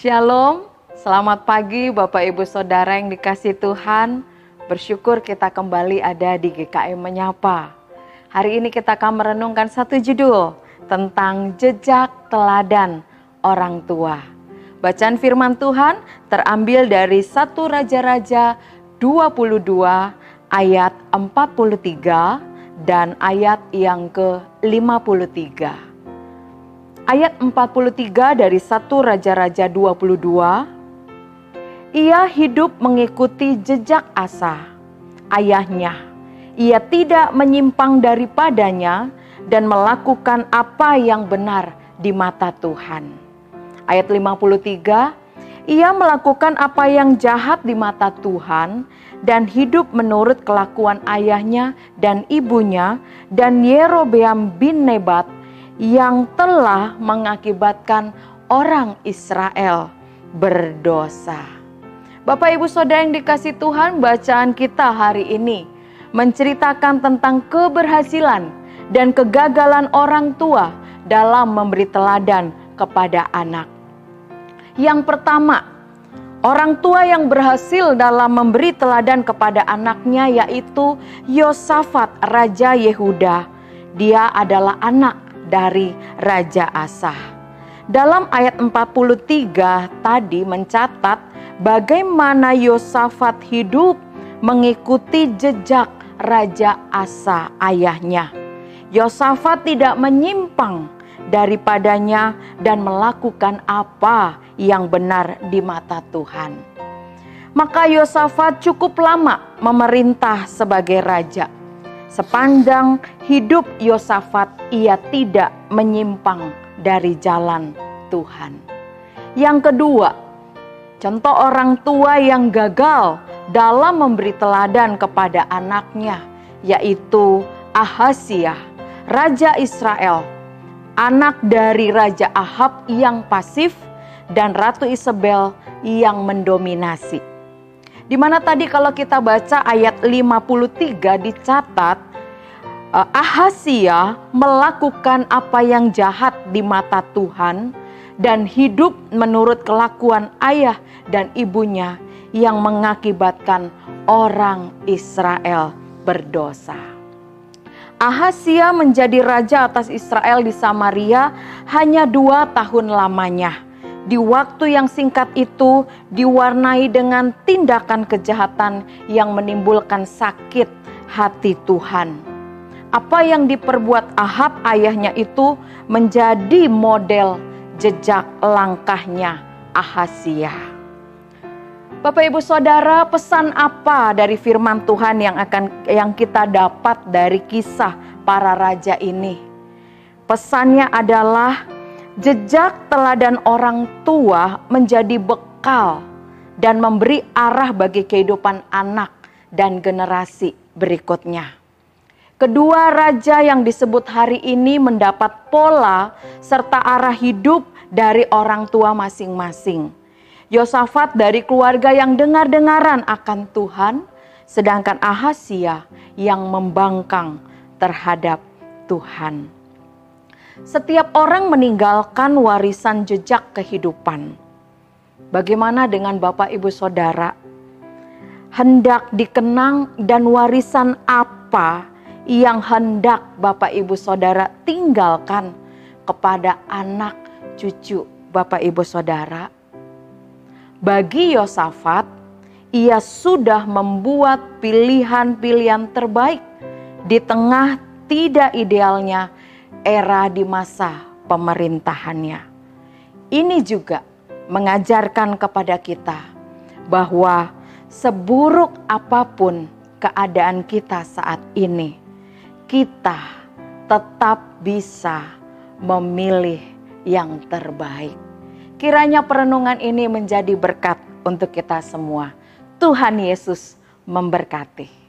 Shalom, selamat pagi Bapak Ibu Saudara yang dikasih Tuhan. Bersyukur kita kembali ada di GKM Menyapa. Hari ini kita akan merenungkan satu judul tentang jejak teladan orang tua. Bacaan firman Tuhan terambil dari 1 Raja-Raja 22 ayat 43 dan ayat yang ke-53 ayat 43 dari 1 Raja-Raja 22, ia hidup mengikuti jejak Asa, ayahnya. Ia tidak menyimpang daripadanya dan melakukan apa yang benar di mata Tuhan. Ayat 53, ia melakukan apa yang jahat di mata Tuhan dan hidup menurut kelakuan ayahnya dan ibunya dan Yerobeam bin Nebat yang telah mengakibatkan orang Israel berdosa. Bapak Ibu Saudara yang dikasih Tuhan, bacaan kita hari ini menceritakan tentang keberhasilan dan kegagalan orang tua dalam memberi teladan kepada anak. Yang pertama, orang tua yang berhasil dalam memberi teladan kepada anaknya yaitu Yosafat Raja Yehuda. Dia adalah anak dari Raja Asa. Dalam ayat 43 tadi mencatat bagaimana Yosafat hidup mengikuti jejak Raja Asa ayahnya. Yosafat tidak menyimpang daripadanya dan melakukan apa yang benar di mata Tuhan. Maka Yosafat cukup lama memerintah sebagai raja Sepanjang hidup Yosafat, ia tidak menyimpang dari jalan Tuhan. Yang kedua, contoh orang tua yang gagal dalam memberi teladan kepada anaknya, yaitu Ahasia, Raja Israel, anak dari Raja Ahab yang pasif dan Ratu Isabel yang mendominasi. Di mana tadi kalau kita baca ayat 53 dicatat eh, Ahasia melakukan apa yang jahat di mata Tuhan dan hidup menurut kelakuan ayah dan ibunya yang mengakibatkan orang Israel berdosa. Ahasia menjadi raja atas Israel di Samaria hanya dua tahun lamanya di waktu yang singkat itu diwarnai dengan tindakan kejahatan yang menimbulkan sakit hati Tuhan. Apa yang diperbuat Ahab ayahnya itu menjadi model jejak langkahnya Ahasia. Bapak Ibu Saudara, pesan apa dari firman Tuhan yang akan yang kita dapat dari kisah para raja ini? Pesannya adalah Jejak teladan orang tua menjadi bekal dan memberi arah bagi kehidupan anak dan generasi berikutnya. Kedua raja yang disebut hari ini mendapat pola serta arah hidup dari orang tua masing-masing. Yosafat dari keluarga yang dengar-dengaran akan Tuhan, sedangkan Ahasia yang membangkang terhadap Tuhan. Setiap orang meninggalkan warisan jejak kehidupan. Bagaimana dengan Bapak Ibu Saudara? Hendak dikenang dan warisan apa yang hendak Bapak Ibu Saudara tinggalkan kepada anak cucu Bapak Ibu Saudara? Bagi Yosafat, ia sudah membuat pilihan-pilihan terbaik di tengah tidak idealnya era di masa pemerintahannya. Ini juga mengajarkan kepada kita bahwa seburuk apa pun keadaan kita saat ini, kita tetap bisa memilih yang terbaik. Kiranya perenungan ini menjadi berkat untuk kita semua. Tuhan Yesus memberkati.